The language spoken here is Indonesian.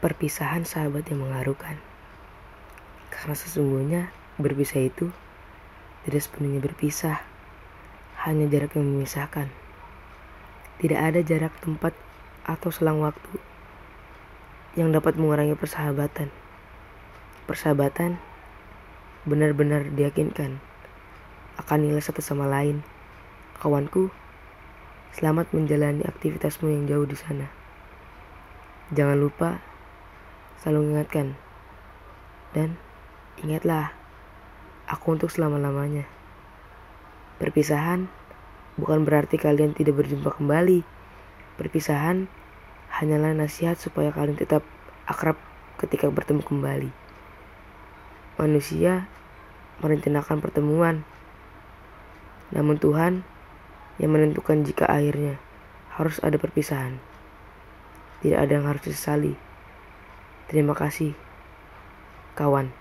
Perpisahan sahabat yang mengharukan. Karena sesungguhnya berpisah itu tidak sepenuhnya berpisah. Hanya jarak yang memisahkan. Tidak ada jarak tempat atau selang waktu yang dapat mengurangi persahabatan. Persahabatan benar-benar diyakinkan akan nilai satu sama lain. Kawanku, selamat menjalani aktivitasmu yang jauh di sana. Jangan lupa selalu ingatkan. Dan ingatlah, aku untuk selama-lamanya. Perpisahan bukan berarti kalian tidak berjumpa kembali. Perpisahan hanyalah nasihat supaya kalian tetap akrab ketika bertemu kembali. Manusia merencanakan pertemuan, namun Tuhan yang menentukan jika akhirnya harus ada perpisahan. Tidak ada yang harus disesali. Terima kasih, kawan.